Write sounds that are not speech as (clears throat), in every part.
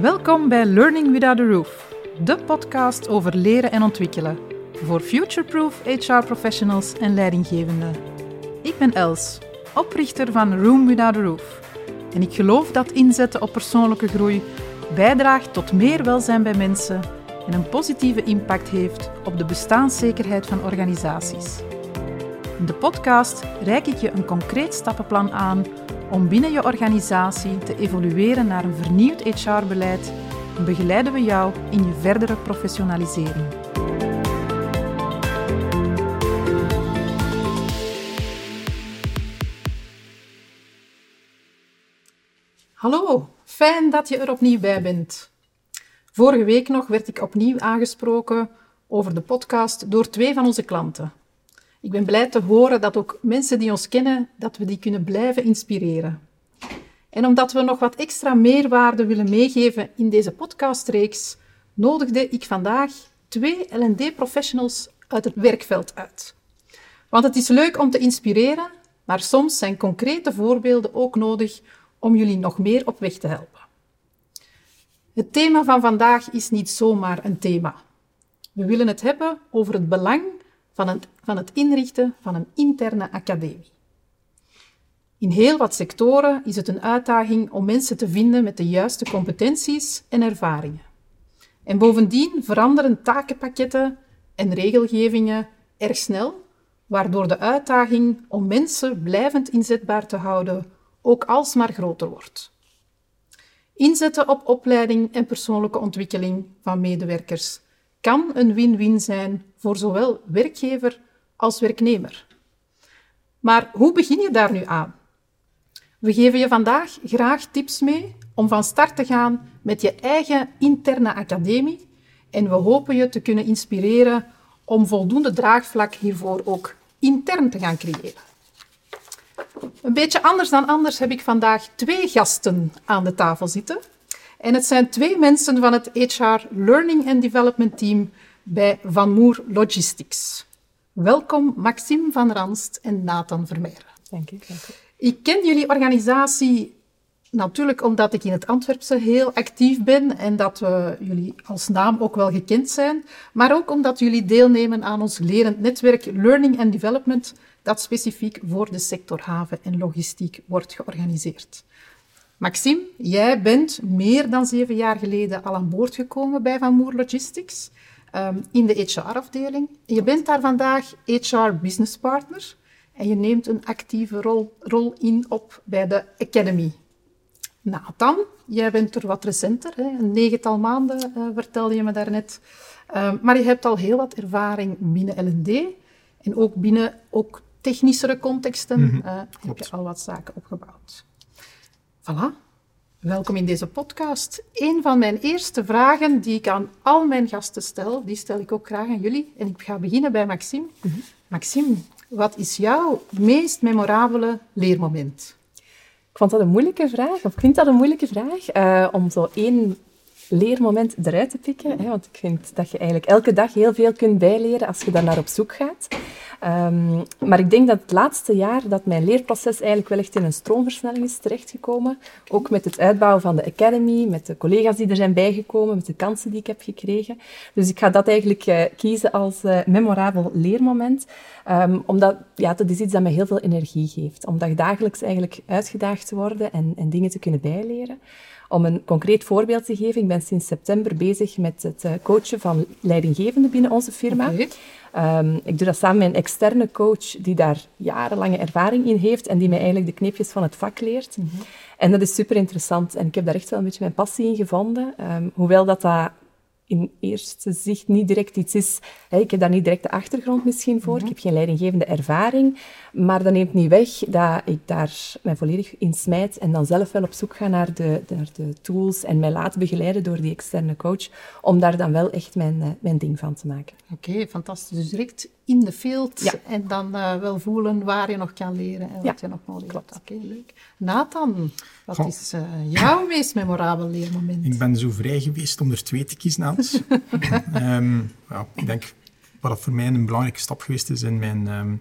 Welkom bij Learning Without a Roof, de podcast over leren en ontwikkelen voor future-proof HR professionals en leidinggevenden. Ik ben Els, oprichter van Room Without a Roof. En ik geloof dat inzetten op persoonlijke groei bijdraagt tot meer welzijn bij mensen en een positieve impact heeft op de bestaanszekerheid van organisaties. In de podcast reik ik je een concreet stappenplan aan om binnen je organisatie te evolueren naar een vernieuwd HR-beleid en begeleiden we jou in je verdere professionalisering. Hallo, fijn dat je er opnieuw bij bent. Vorige week nog werd ik opnieuw aangesproken over de podcast door twee van onze klanten. Ik ben blij te horen dat ook mensen die ons kennen, dat we die kunnen blijven inspireren. En omdat we nog wat extra meerwaarde willen meegeven in deze podcastreeks, nodigde ik vandaag twee L&D-professionals uit het werkveld uit. Want het is leuk om te inspireren, maar soms zijn concrete voorbeelden ook nodig om jullie nog meer op weg te helpen. Het thema van vandaag is niet zomaar een thema. We willen het hebben over het belang van het, van het inrichten van een interne academie. In heel wat sectoren is het een uitdaging om mensen te vinden met de juiste competenties en ervaringen. En bovendien veranderen takenpakketten en regelgevingen erg snel, waardoor de uitdaging om mensen blijvend inzetbaar te houden ook alsmaar groter wordt. Inzetten op opleiding en persoonlijke ontwikkeling van medewerkers kan een win-win zijn voor zowel werkgever als werknemer. Maar hoe begin je daar nu aan? We geven je vandaag graag tips mee om van start te gaan met je eigen interne academie en we hopen je te kunnen inspireren om voldoende draagvlak hiervoor ook intern te gaan creëren. Een beetje anders dan anders heb ik vandaag twee gasten aan de tafel zitten. En het zijn twee mensen van het HR Learning and Development Team bij Van Moer Logistics. Welkom Maxime van Ranst en Nathan Vermeijeren. Dank u. Ik ken jullie organisatie natuurlijk omdat ik in het Antwerpse heel actief ben en dat we jullie als naam ook wel gekend zijn, maar ook omdat jullie deelnemen aan ons lerend netwerk Learning and Development, dat specifiek voor de sector haven en logistiek wordt georganiseerd. Maxime, jij bent meer dan zeven jaar geleden al aan boord gekomen bij Van Moer Logistics ehm, in de HR-afdeling. Je bent daar vandaag HR Business Partner en je neemt een actieve rol, rol in op bij de Academy. Nathan, jij bent er wat recenter, hè? een negental maanden uh, vertelde je me daarnet. Uh, maar je hebt al heel wat ervaring binnen L&D en ook binnen ook technischere contexten mm -hmm. uh, heb je al wat zaken opgebouwd. Voilà. Welkom in deze podcast. Een van mijn eerste vragen die ik aan al mijn gasten stel, die stel ik ook graag aan jullie. En ik ga beginnen bij Maxime. Mm -hmm. Maxime, wat is jouw meest memorabele leermoment? Ik vond dat een moeilijke vraag, of ik vind dat een moeilijke vraag, uh, om zo één leermoment eruit te pikken. Hè, want ik vind dat je eigenlijk elke dag heel veel kunt bijleren als je daar naar op zoek gaat. Um, maar ik denk dat het laatste jaar dat mijn leerproces eigenlijk wel echt in een stroomversnelling is terechtgekomen. Ook met het uitbouwen van de academy, met de collega's die er zijn bijgekomen, met de kansen die ik heb gekregen. Dus ik ga dat eigenlijk uh, kiezen als uh, memorabel leermoment. Um, omdat ja, dat is iets dat mij heel veel energie geeft. Om dagelijks eigenlijk uitgedaagd te worden en, en dingen te kunnen bijleren. Om een concreet voorbeeld te geven, ik ben sinds september bezig met het coachen van leidinggevenden binnen onze firma. Okay. Um, ik doe dat samen met een externe coach die daar jarenlange ervaring in heeft en die mij eigenlijk de knipjes van het vak leert. Mm -hmm. En dat is super interessant en ik heb daar echt wel een beetje mijn passie in gevonden. Um, hoewel dat dat in eerste zicht niet direct iets is. Ik heb daar niet direct de achtergrond misschien voor. Mm -hmm. Ik heb geen leidinggevende ervaring. Maar dat neemt niet weg dat ik daar mij volledig in smijt en dan zelf wel op zoek ga naar de, naar de tools en mij laat begeleiden door die externe coach, om daar dan wel echt mijn, mijn ding van te maken. Oké, okay, fantastisch. Dus direct in de field ja. en dan uh, wel voelen waar je nog kan leren en ja. wat je nog nodig hebt. Oké, okay, leuk. Nathan, wat Goh. is uh, jouw (laughs) meest memorabel leermoment? Ik ben zo vrij geweest om er twee te kiezen, Hans. um, (laughs) ja, ik denk, wat voor mij een belangrijke stap geweest is in mijn... Um,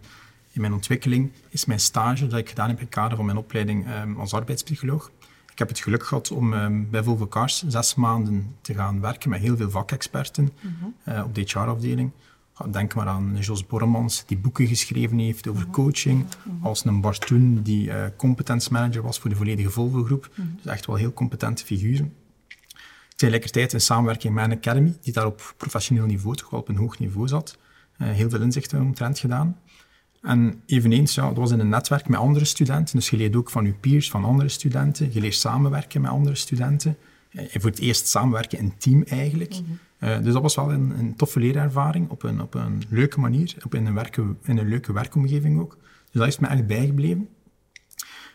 in mijn ontwikkeling is mijn stage dat ik gedaan heb in het kader van mijn opleiding um, als arbeidspsycholoog. Ik heb het geluk gehad om ehm, bij Volvo Cars zes maanden te gaan werken met heel veel vakexperten eh, op de HR-afdeling. Denk maar aan Jos Borremans, die boeken geschreven heeft over coaching. Als een Bart Toen, die uh, competence manager was voor de volledige Volvo-groep. Dus echt wel heel competente figuren. Tegelijkertijd in samenwerking met een academy, die daar op professioneel niveau, toch wel op een hoog niveau zat. Uh, heel veel inzichten omtrent gedaan. En eveneens, ja, dat was in een netwerk met andere studenten. Dus je leert ook van je peers, van andere studenten. Je leert samenwerken met andere studenten. En voor het eerst samenwerken in team eigenlijk. Uh, dus dat was wel een, een, toffe leerervaring op een, op een leuke manier. Op in, een werken, in een leuke werkomgeving ook. Dus dat is me echt bijgebleven.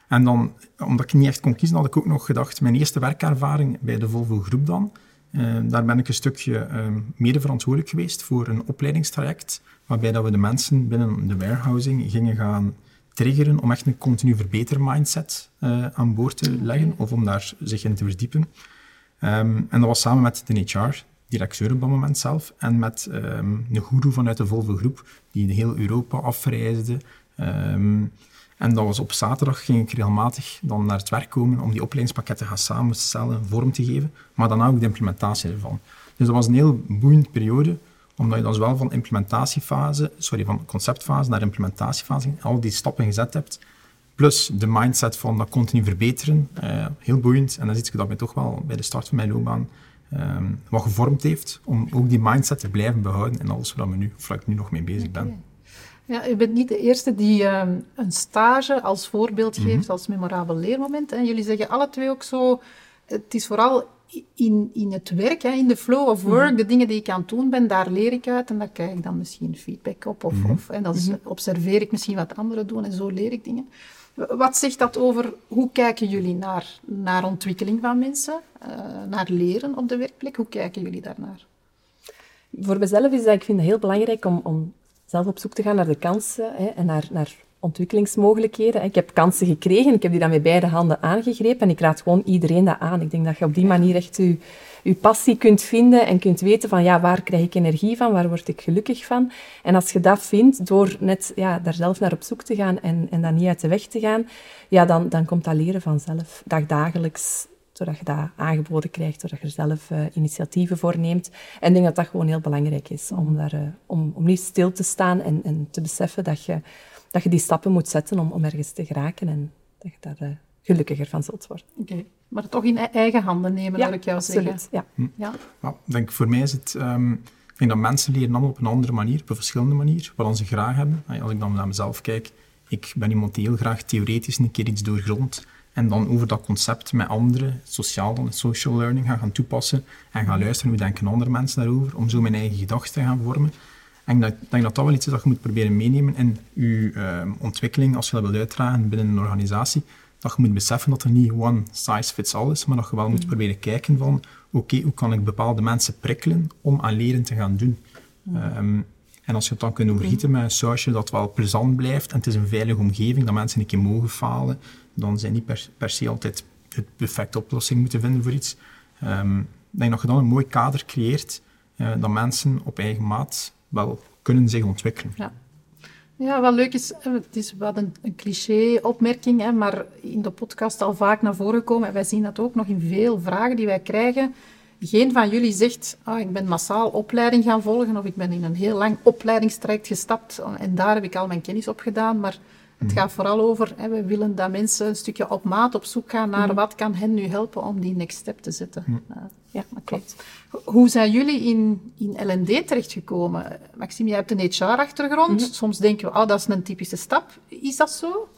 En dan, omdat ik niet echt kon kiezen, had ik ook nog gedacht, mijn eerste werkervaring bij de Volvo Groep dan. Uh, daar ben ik een stukje uh, mede verantwoordelijk geweest voor een opleidingstraject waarbij dat we de mensen binnen de warehousing gingen gaan triggeren om echt een continu verbeter mindset uh, aan boord te leggen of om daar zich in te verdiepen. Um, en dat was samen met de HR-directeur op dat moment zelf en met um, een guru vanuit de Volvo Groep die heel Europa afreisde. Um, en dat was op zaterdag ging ik regelmatig dan naar het werk komen om die opleidingspakketten gaan samenstellen, vorm te geven, maar dan ook de implementatie ervan. Dus dat was een heel boeiende periode omdat je dan zowel van implementatiefase, sorry, van conceptfase naar implementatiefase al die stappen gezet hebt. Plus de mindset van dat continu verbeteren. Uh, heel boeiend. En dat is iets dat mij toch wel bij de start van mijn loopbaan um, wat gevormd heeft. Om ook die mindset te blijven behouden in alles waar, we nu, waar ik nu nog mee bezig ben. Ja, u bent niet de eerste die um, een stage als voorbeeld geeft, mm -hmm. als memorabel leermoment. En jullie zeggen alle twee ook zo, het is vooral in, in het werk, hè, in de flow of work, mm -hmm. de dingen die ik aan het doen ben, daar leer ik uit en daar krijg ik dan misschien feedback op. Of, mm -hmm. of en dan observeer ik misschien wat anderen doen en zo leer ik dingen. Wat zegt dat over hoe kijken jullie naar, naar ontwikkeling van mensen, uh, naar leren op de werkplek? Hoe kijken jullie daarnaar? Voor mezelf is dat, ik vind het heel belangrijk om, om zelf op zoek te gaan naar de kansen hè, en naar, naar ontwikkelingsmogelijkheden. Ik heb kansen gekregen, ik heb die dan met beide handen aangegrepen en ik raad gewoon iedereen dat aan. Ik denk dat je op die manier echt je, je passie kunt vinden en kunt weten van ja, waar krijg ik energie van, waar word ik gelukkig van. En als je dat vindt, door net ja, daar zelf naar op zoek te gaan en, en dat niet uit de weg te gaan, ja, dan, dan komt dat leren vanzelf, dagdagelijks doordat je dat aangeboden krijgt, doordat je er zelf uh, initiatieven voor neemt. En ik denk dat dat gewoon heel belangrijk is, om, daar, uh, om, om niet stil te staan en, en te beseffen dat je dat je die stappen moet zetten om, om ergens te geraken en dat je daar uh, gelukkiger van zult worden. Oké, okay. maar toch in eigen handen nemen, ja, wil ik jou absoluut, zeggen. Ja, hm. ja. Nou, denk, voor mij is het... Um, ik denk dat mensen leren allemaal op een andere manier, op een verschillende manier, wat ze graag hebben. Als ik dan naar mezelf kijk, ik ben iemand die heel graag theoretisch een keer iets doorgrond en dan over dat concept met anderen, sociaal dan, social learning, gaan, gaan toepassen en gaan luisteren hoe denken andere mensen daarover, om zo mijn eigen gedachten te gaan vormen. En ik denk, denk dat dat wel iets is dat je moet proberen meenemen in je uh, ontwikkeling, als je dat wilt uitdragen binnen een organisatie. Dat je moet beseffen dat er niet one size fits all is, maar dat je wel moet Mm. proberen kijken van, oké, okay, hoe kan ik bepaalde mensen prikkelen om aan leren te gaan doen? Mm. Um, en als je het dan kunt overgieten met een sausje dat wel plezant blijft en het is een veilige omgeving, dat mensen een keer mogen falen, dan zijn niet per, per se altijd de perfecte oplossing moeten vinden voor iets. Um, ik denk dat je dan een mooi kader creëert, uh, dat mensen op eigen maat wel kunnen zich ontwikkelen. Ja. Ja, wat leuk is, het is wat een, een cliché-opmerking, maar in de podcast al vaak naar voren gekomen. En wij zien dat ook nog in veel vragen die wij krijgen. Geen van jullie zegt, ah, ik ben massaal opleiding gaan volgen of ik ben in een heel lang opleidingstraject gestapt en daar heb ik al mijn kennis op gedaan. Maar het gaat vooral over, hè, we willen dat mensen een stukje op maat op zoek gaan naar wat kan hen nu helpen om die next step te zetten. Uh, ja, dat klopt. Hoe zijn jullie in, in L&D terechtgekomen? Maxime, jij hebt een HR-achtergrond. Mm -hmm. Soms denken we, oh, dat is een typische stap. Is dat zo?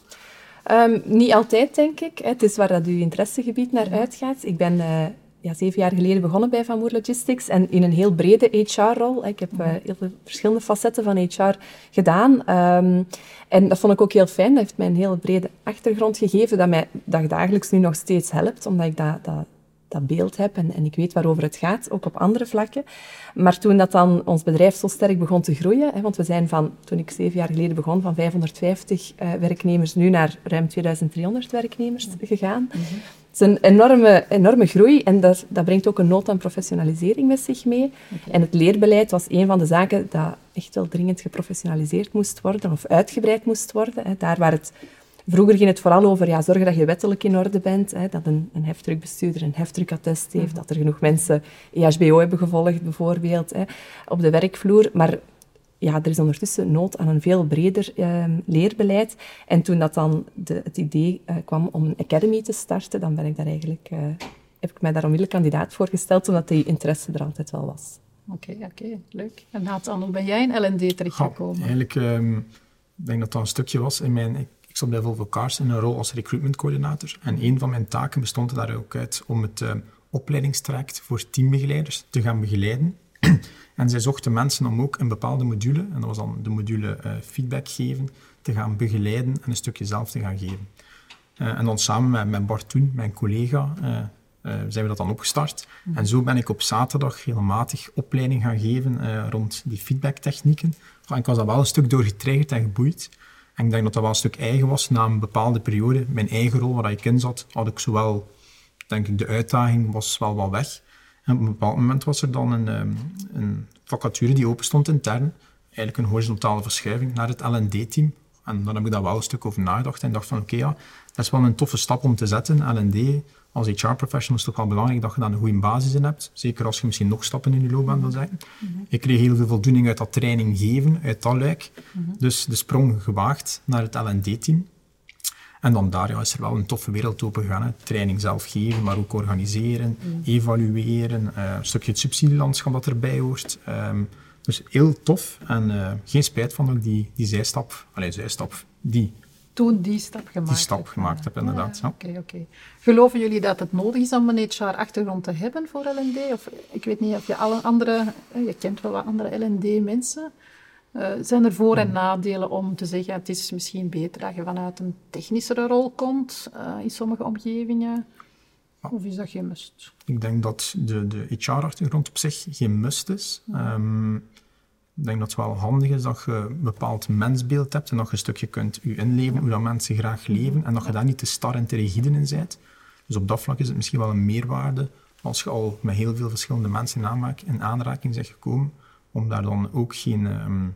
Um, niet altijd, denk ik. Het is waar dat uw interessegebied naar ja. uitgaat. Ik ben... Uh, ja, zeven jaar geleden begonnen bij Van Moer Logistics en in een heel brede HR-rol. Ik heb uh, heel veel verschillende facetten van HR gedaan. Um, en dat vond ik ook heel fijn. Dat heeft mij een hele brede achtergrond gegeven dat mij dagelijks nu nog steeds helpt, omdat ik dat, dat, dat beeld heb en, en ik weet waarover het gaat, ook op andere vlakken. Maar toen dat dan ons bedrijf zo sterk begon te groeien, hè, want we zijn van, toen ik zeven jaar geleden begon, van 550 uh, werknemers nu naar ruim 2300 werknemers gegaan. Mm -hmm. Het is een enorme, enorme groei en dat, dat brengt ook een nood aan professionalisering met zich mee. Okay. En het leerbeleid was een van de zaken dat echt wel dringend geprofessionaliseerd moest worden of uitgebreid moest worden. Hè. Daar waar het Vroeger ging het vooral over ja, zorgen dat je wettelijk in orde bent, hè, dat een, een heftruckbestuurder een heftruckattest heeft, dat er genoeg mensen EHBO hebben gevolgd bijvoorbeeld hè, op de werkvloer. Maar ja, er is ondertussen nood aan een veel breder ehm, leerbeleid. En toen dat dan de, het idee uh, kwam om een academy te starten, dan ben ik daar eigenlijk, uh, heb ik mij daar onmiddellijk kandidaat voor gesteld, omdat die interesse er altijd wel was. Oké, okay, oké, okay, leuk. En Nathan, hoe ben jij in LND terechtgekomen? Ja, eigenlijk, um, ik denk dat dat een stukje was in mijn... Ik, ik zat bij Volvo Cars in een rol als recruitmentcoördinator. En een van mijn taken bestond er daar ook uit om het uh, opleidingstraject voor teambegeleiders te gaan begeleiden. (clears throat) En zij zochten mensen om ook een bepaalde module, en dat was dan de module uh, feedback geven, te gaan begeleiden en een stukje zelf te gaan geven. Uh, en dan samen met, met Bart Toen, mijn collega, uh, zijn we dat dan opgestart. Mm. En zo ben ik op zaterdag regelmatig opleiding gaan geven rond die feedbacktechnieken. En ik was daar wel een stuk door getriggerd en geboeid. En ik denk dat dat wel een stuk eigen was na een bepaalde periode. Mijn eigen rol waar ik in zat, had ik zowel, denk ik, de uitdaging was wel wat weg. En op een bepaald moment was er dan een, um, een vacature die open stond intern. Eigenlijk een horizontale verschuiving naar het L&D-team. En dan heb ik daar wel een stuk over nagedacht en dacht van oké, okay, ja, dat is wel een toffe stap om te zetten. L&D als HR-professional is toch wel belangrijk dat je daar een goede basis in hebt. Zeker als je misschien nog stappen in je loopbaan wil zetten. -hmm. Ik kreeg heel veel voldoening uit dat training geven, uit dat luik. -hmm. Dus de sprong gewaagd naar het L&D-team. En dan daar ja, is er wel een toffe wereld open gegaan. Hè. Training zelf geven, maar ook organiseren, mm. evalueren, uh, een stukje het subsidielandschap dat erbij hoort. Um, dus heel tof en uh, geen spijt van dat ik die, die zijstap, alleen zijstap, die... Toen die stap gemaakt Die stap gemaakt heb, inderdaad. Oké, oké. Ja. Okay, okay. Geloven jullie dat het nodig is om een HR-achtergrond te hebben voor LND? Of ik weet niet of je alle andere... Je kent wel wat andere LND-mensen... Uh, zijn er voor- en nadelen om te zeggen het is misschien beter dat je vanuit een technischere rol komt uh, in sommige omgevingen? Of is dat geen must? Ik denk dat de, de HR-achtergrond op zich geen must is. Um, ik denk dat het wel handig is dat je een bepaald mensbeeld hebt en dat je een stukje kunt je inleven hoe dat mensen graag leven en dat je daar niet te star en te rigide in bent. Dus op dat vlak is het misschien wel een meerwaarde als je al met heel veel verschillende mensen in, aanraking bent gekomen, om daar dan ook geen... Um,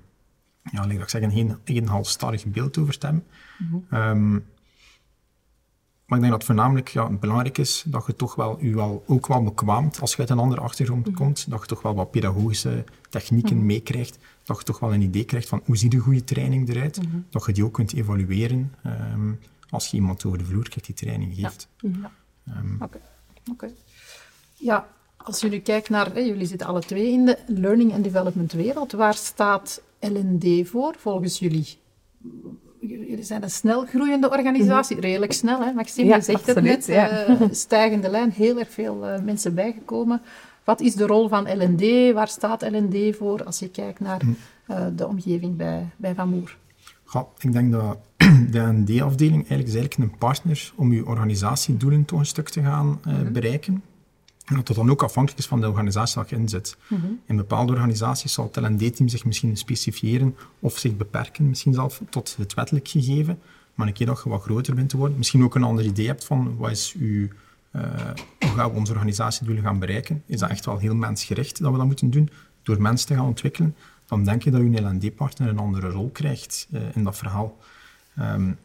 ja, ik zeggen, geen, geen halstarrig beeld over. Mm -hmm. um, maar ik denk dat voornamelijk ja, belangrijk is dat je toch wel, je wel ook wel bekwaamt als je uit een andere achtergrond mm -hmm. komt, dat je toch wel wat pedagogische technieken mm -hmm. meekrijgt, dat je toch wel een idee krijgt van hoe ziet een goede training eruit, dat je die ook kunt evalueren um, als je iemand over de vloer krijgt die training geeft. Ja. Um, Oké. Okay. Okay. Ja, als jullie kijken naar, hè, jullie zitten alle twee in de learning and development wereld, waar staat LND voor, volgens jullie? Jullie zijn een snel groeiende organisatie, mm -hmm. redelijk snel, hè? Maxime, ja, je zegt absoluut, het net, ja. uh, stijgende lijn, heel erg veel uh, mensen bijgekomen. Wat is de rol van LND? Waar staat LND voor als je kijkt naar uh, de omgeving bij, bij Van Moer? Ja, ik denk dat (clears throat) de LND-afdeling eigenlijk is eigenlijk een partner om je organisatiedoelen toch een stuk te gaan mm -hmm. bereiken. En dat dat dan ook afhankelijk is van de organisatie waar je in zit. Mm -hmm. In bepaalde organisaties zal het LND-team zich misschien specifiëren of zich beperken, misschien zelf tot het wettelijk gegeven. Maar een keer dat je wat groter bent te worden, misschien ook een ander idee hebt van wat is uw, uh, hoe gaan we onze organisatiedoelen gaan bereiken, is dat echt wel heel mensgericht dat we dat moeten doen, door mensen te gaan ontwikkelen, dan denk je dat je LND-partner een andere rol krijgt uh, in dat verhaal. Um,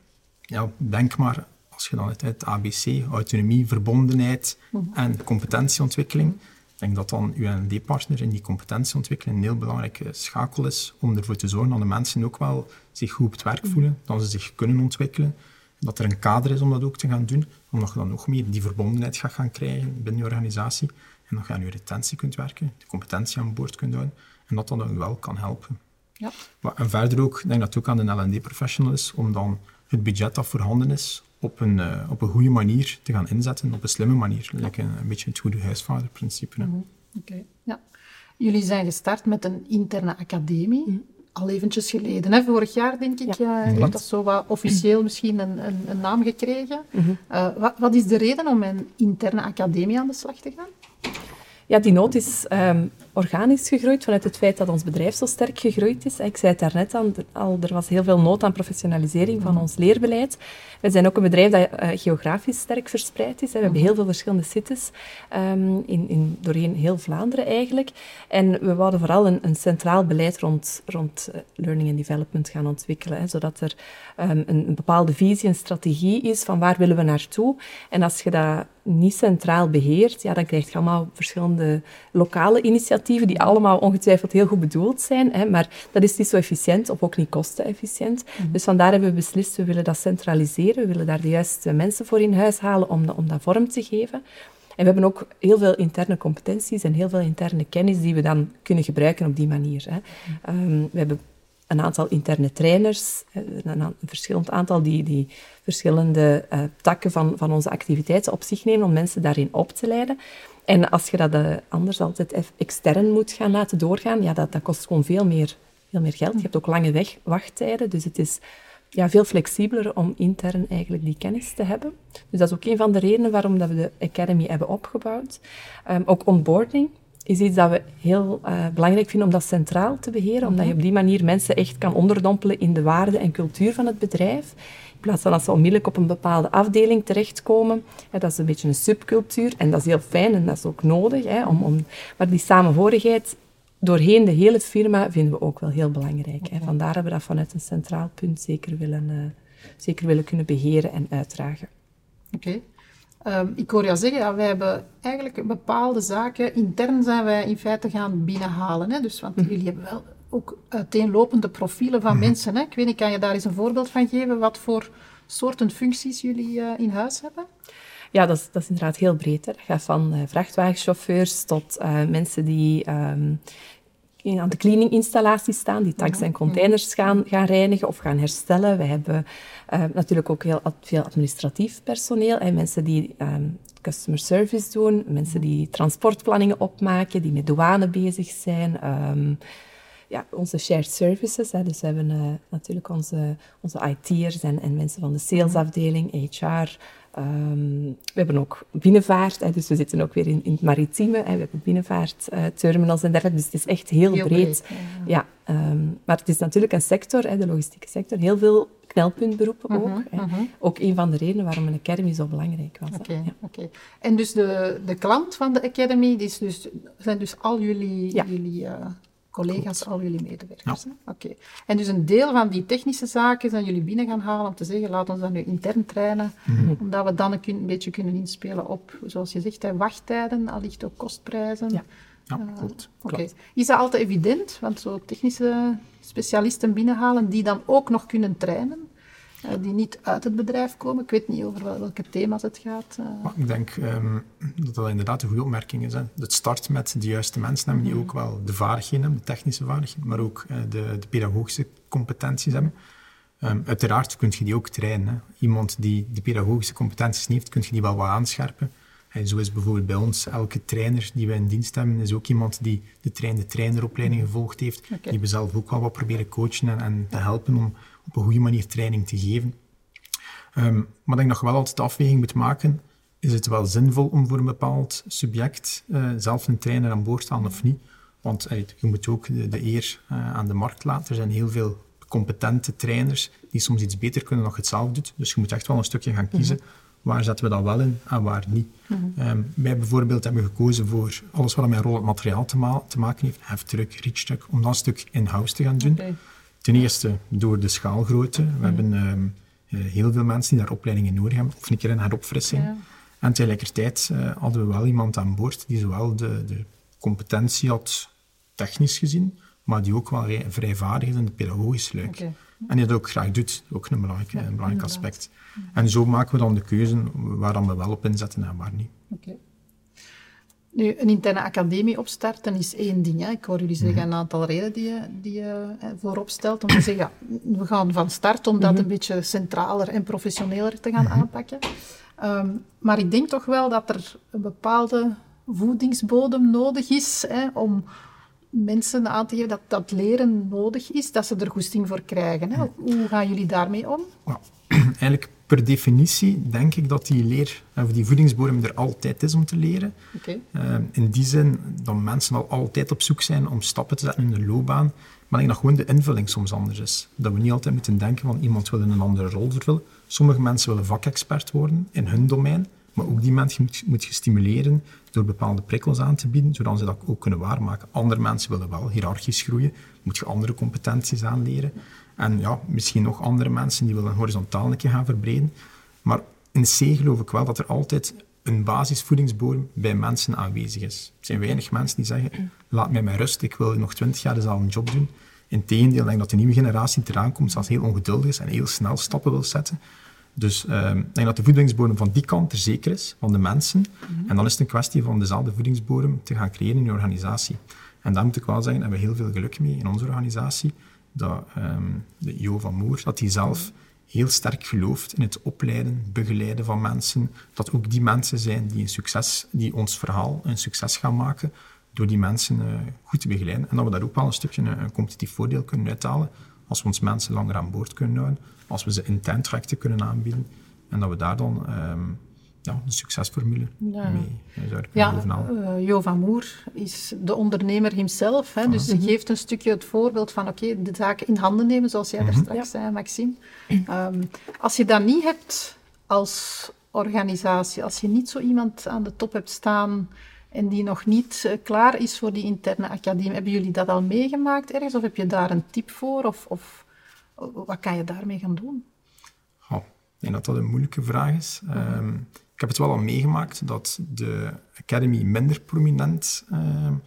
ja, denk maar als je dan het, het ABC, autonomie, verbondenheid mm. en competentieontwikkeling, ik denk dat dan uw ND-partner in die competentieontwikkeling een heel belangrijke schakel is om ervoor te zorgen dat de mensen ook wel zich goed op het werk voelen, dat ze zich kunnen ontwikkelen, dat er een kader is om dat ook te gaan doen, omdat je dan nog meer die verbondenheid gaat gaan krijgen binnen je organisatie en dat je aan je retentie kunt werken, de competentie aan boord kunt houden en dat dat dan wel kan helpen. Ja. En verder ook, ik denk dat het ook aan de L&D-professional is om dan het budget dat voorhanden is op een, uh, op een goede manier te gaan inzetten, op een slimme manier. Ja. Like een, een, beetje het goede huisvaderprincipe. Mm -hmm. Oké, okay. ja. Jullie zijn gestart met een interne academie. Mm -hmm. Al eventjes geleden, hè? vorig jaar denk ik. Ja. Uh, heeft dat zo wat officieel misschien een, een, een naam gekregen. -hmm. uh, wat, wat, is de reden om een interne academie aan de slag te gaan? Ja, die nood is um, organisch gegroeid vanuit het feit dat ons bedrijf zo sterk gegroeid is. Ik zei het daarnet al, er was heel veel nood aan professionalisering van ons leerbeleid. We zijn ook een bedrijf dat uh, geografisch sterk verspreid is. We hebben heel veel verschillende cities um, in, in, doorheen heel Vlaanderen eigenlijk. En we wouden vooral een, een centraal beleid rond, rond uh, learning and development gaan ontwikkelen. Zodat er um, een, een, bepaalde visie, een strategie is van waar willen we naartoe. En als je dat niet centraal beheert, ja, dan krijg je allemaal verschillende lokale initiatieven die allemaal ongetwijfeld heel goed bedoeld zijn. Hè, maar dat is niet zo efficiënt of ook niet kostenefficiënt. Mm Dus vandaar hebben we beslist, we willen dat centraliseren. We willen daar de juiste mensen voor in huis halen om, om dat vorm te geven. En we hebben ook heel veel interne competenties en heel veel interne kennis die we dan kunnen gebruiken op die manier. Hè. Um, we hebben een aantal interne trainers, een, een verschillend aantal die, die verschillende uh, takken van, van onze activiteiten op zich nemen om mensen daarin op te leiden. En als je dat uh, anders altijd extern moet gaan laten doorgaan, ja, dat, dat kost gewoon veel meer, veel meer geld. Je hebt ook lange weg, wachttijden, dus het is ja, veel flexibeler om intern eigenlijk die kennis te hebben. Dus dat is ook een van de redenen waarom dat we de Academy hebben opgebouwd. Um, ook onboarding is iets dat we heel uh, belangrijk vinden om dat centraal te beheren, omdat je op die manier mensen echt kan onderdompelen in de waarde en cultuur van het bedrijf. In plaats van dat ze onmiddellijk op een bepaalde afdeling terechtkomen. Dat is een beetje een subcultuur en dat is heel fijn en dat is ook nodig. Hè, om, om, maar die samenhorigheid doorheen de hele firma vinden we ook wel heel belangrijk. Hè. Vandaar hebben we dat vanuit een centraal punt zeker willen, uh, zeker willen kunnen beheren en uitdragen. Oké. Um, ik hoor jou zeggen, ja, wij hebben eigenlijk bepaalde zaken, intern zijn wij in feite gaan binnenhalen. Hè? Dus, want mhm. jullie hebben wel ook uiteenlopende profielen van mhm. mensen. Hè? Ik weet niet, kan je daar eens een voorbeeld van geven wat voor soorten functies jullie uh, in huis hebben? Ja, dat is, dat is inderdaad heel breed. Hè. Dat gaat van uh, vrachtwagenchauffeurs tot uh, mensen die um, aan de cleaninginstallaties staan, die tanks en containers gaan, gaan reinigen of gaan herstellen. We hebben uh, natuurlijk ook heel veel administratief personeel. en mensen die um, customer service doen, mensen die transportplanningen opmaken, die met douane bezig zijn. Um, ja, onze shared services. Hè. Dus we hebben uh, natuurlijk onze, onze IT'ers en, en mensen van de salesafdeling, HR, Um, we hebben ook binnenvaart, hè, dus we zitten ook weer in, in het maritieme. Hè, we hebben binnenvaartterminals uh, en dergelijke, dus het is echt heel, breed. breed. ja, um, maar het is natuurlijk een sector, hè, de logistieke sector, heel veel knelpuntberoepen ook. Hè. Mm -hmm. Ook een van de redenen waarom een academy zo belangrijk was. Oké, okay, ja. okay. En dus de, de klant van de academy, die is dus, zijn dus al jullie, ja. jullie uh, collega's, al jullie medewerkers. Ja. Oké. En dus een deel van die technische zaken zijn jullie binnen gaan halen om te zeggen, laat ons dat nu intern trainen, mm -hmm. omdat we dan een, een, beetje kunnen inspelen op, zoals je zegt, hè, wachttijden, allicht ook kostprijzen. Ja, ja uh, klopt. Okay. Is dat altijd evident? Want zo technische specialisten binnenhalen die dan ook nog kunnen trainen? Uh, die niet uit het bedrijf komen. Ik weet niet over welke thema's het gaat. Uh. Ik denk um, dat dat inderdaad een goede opmerking is. Hè. Het start met de juiste mensen hebben, die mm. ook wel de vaardigheden hebben, de technische vaardigheden, maar ook uh, de, de, pedagogische competenties hebben. Um, uiteraard kun je die ook trainen. Hè. Iemand die de pedagogische competenties niet heeft, kun je die wel wat aanscherpen. En zo is bijvoorbeeld bij ons, elke trainer die we in dienst hebben, is ook iemand die de trainer-traineropleiding gevolgd heeft. Okay. Die we zelf ook wel wat proberen coachen en, en te helpen om op een goede manier training te geven. Um, maar ik nog wel altijd de afweging moet maken, is het wel zinvol om voor een bepaald subject uh, zelf een trainer aan boord te halen of niet? Want uh, je moet ook de, de eer uh, aan de markt laten. Er zijn heel veel competente trainers die soms iets beter kunnen nog hetzelfde doen. Dus je moet echt wel een stukje gaan kiezen. Mm -hmm. Waar zetten we dat wel in en waar niet? Mm -hmm. um, wij bijvoorbeeld hebben gekozen voor alles wat met rollend materiaal te, ma te maken heeft, heftruck, reachstuk, om dat stuk in-house te gaan doen. Okay. Ten eerste door de schaalgrootte. We mm. hebben um, heel veel mensen die daar opleidingen nodig hebben, of een keer een heropfrissing. Ja. En tegelijkertijd uh, hadden we wel iemand aan boord die zowel de, de competentie had, technisch gezien, maar die ook wel vrij vaardig is in het pedagogisch luik. Okay. En die dat ook graag doet, ook een belangrijk, ja, een belangrijk aspect. En zo maken we dan de keuze waar dan we wel op inzetten en waar niet. Okay. Nu, een interne academie opstarten is één ding. Hè. Ik hoor jullie zeggen een aantal redenen die je, die je voorop stelt. Om te (clears throat) zeggen, ja, we gaan van start om dat -hmm. een beetje centraler en professioneler te gaan -hmm. aanpakken. Um, maar ik denk toch wel dat er een bepaalde voedingsbodem nodig is hè, om mensen aan te geven dat dat leren nodig is, dat ze er goesting voor krijgen. Hè. Hoe gaan jullie daarmee om? Nou, (clears throat) eigenlijk per definitie denk ik dat die, leer, of die voedingsbodem er altijd is om te leren. Uh, in die zin dat mensen al altijd op zoek zijn om stappen te zetten in de loopbaan. Maar ik denk dat gewoon de invulling soms anders is. Dat we niet altijd moeten denken van iemand wil een andere rol vervullen. Sommige mensen willen vakexpert worden in hun domein. Maar ook die mensen moet, moet je stimuleren door bepaalde prikkels aan te bieden, zodat ze dat ook kunnen waarmaken. Andere mensen willen wel hiërarchisch groeien, moet je andere competenties aanleren. En ja, misschien nog andere mensen die willen horizontaal een keer gaan verbreden. Maar in C geloof ik wel dat er altijd een basisvoedingsbodem bij mensen aanwezig is. Er zijn weinig mensen die zeggen, laat mij maar rust, ik wil nog twintig jaar dezelfde job doen. Integendeel, ik denk dat de nieuwe generatie eraan komt, zelfs heel ongeduldig is en heel snel stappen wil zetten. Dus uh, ik denk dat de voedingsbodem van die kant er zeker is, van de mensen. Mhm. En dan is het een kwestie van dezelfde voedingsbodem te gaan creëren in je organisatie. En daar moet ik wel zeggen, hebben we heel veel geluk mee in onze organisatie. Dat um, de Jo van Moer, dat hij zelf heel sterk gelooft in het opleiden, begeleiden van mensen. Dat ook die mensen zijn die, een succes, die ons verhaal een succes gaan maken door die mensen uh, goed te begeleiden. En dat we daar ook wel een stukje een, een competitief voordeel kunnen uithalen als we ons mensen langer aan boord kunnen houden als we ze intern trajecten kunnen aanbieden en dat we daar dan um, ja, de succesformule ja. mee zouden kunnen bovenaan. Uh, Jo van Moer is de ondernemer himself, hè, dus hij geeft een stukje het voorbeeld van oké, de zaken in handen nemen, zoals jij mm -hmm. daar straks zei, Maxime. Um, als je dat niet hebt als organisatie, als je niet zo iemand aan de top hebt staan en die nog niet uh, klaar is voor die interne academie, hebben jullie dat al meegemaakt ergens? Of heb je daar een tip voor? Of, of wat kan je daarmee gaan doen? Oh, ik denk dat dat een moeilijke vraag is. Um, ik heb het wel al meegemaakt dat de Academy minder prominent um,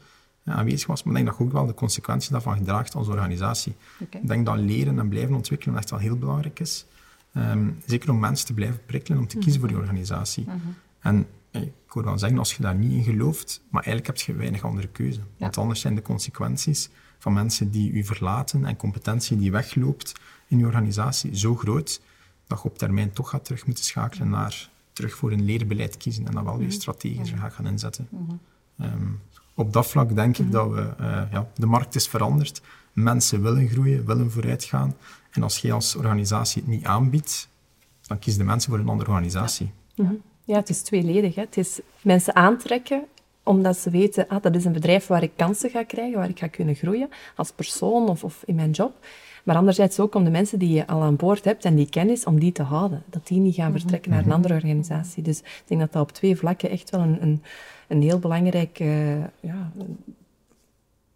aanwezig was, maar ik denk dat je ook wel de consequenties daarvan gedraagt als organisatie. Okay. Ik denk dat leren en blijven ontwikkelen echt wel heel belangrijk is. Um, zeker om mensen te blijven prikkelen om te kiezen voor die organisatie. Mm -hmm. En ik hoor wel zeggen, als je daar niet in gelooft, maar eigenlijk heb je weinig andere keuze. Ja. Want anders zijn de consequenties van mensen die u verlaten en competentie die wegloopt in uw organisatie zo groot dat je op termijn toch gaat terug moeten schakelen naar terug voor een leerbeleid kiezen en dan wel weer mhm. strategisch gaat gaan inzetten. Um, op dat vlak denk ik mhm. dat we, uh, ja, de markt is veranderd. Mensen willen groeien, willen vooruitgaan. En als jij als organisatie het niet aanbiedt, dan kiezen de mensen voor een andere organisatie. Ja, mhm. ja het is tweeledig. Hè. Het is mensen aantrekken omdat ze weten, ah, dat is een bedrijf waar ik kansen ga krijgen, waar ik ga kunnen groeien als persoon of, of in mijn job. Maar anderzijds ook om de mensen die je al aan boord hebt en die kennis, om die te houden. Dat die niet gaan mhm. vertrekken naar een mhm. andere organisatie. Dus ik denk dat dat op twee vlakken echt wel een, een, een heel belangrijk uh, ja,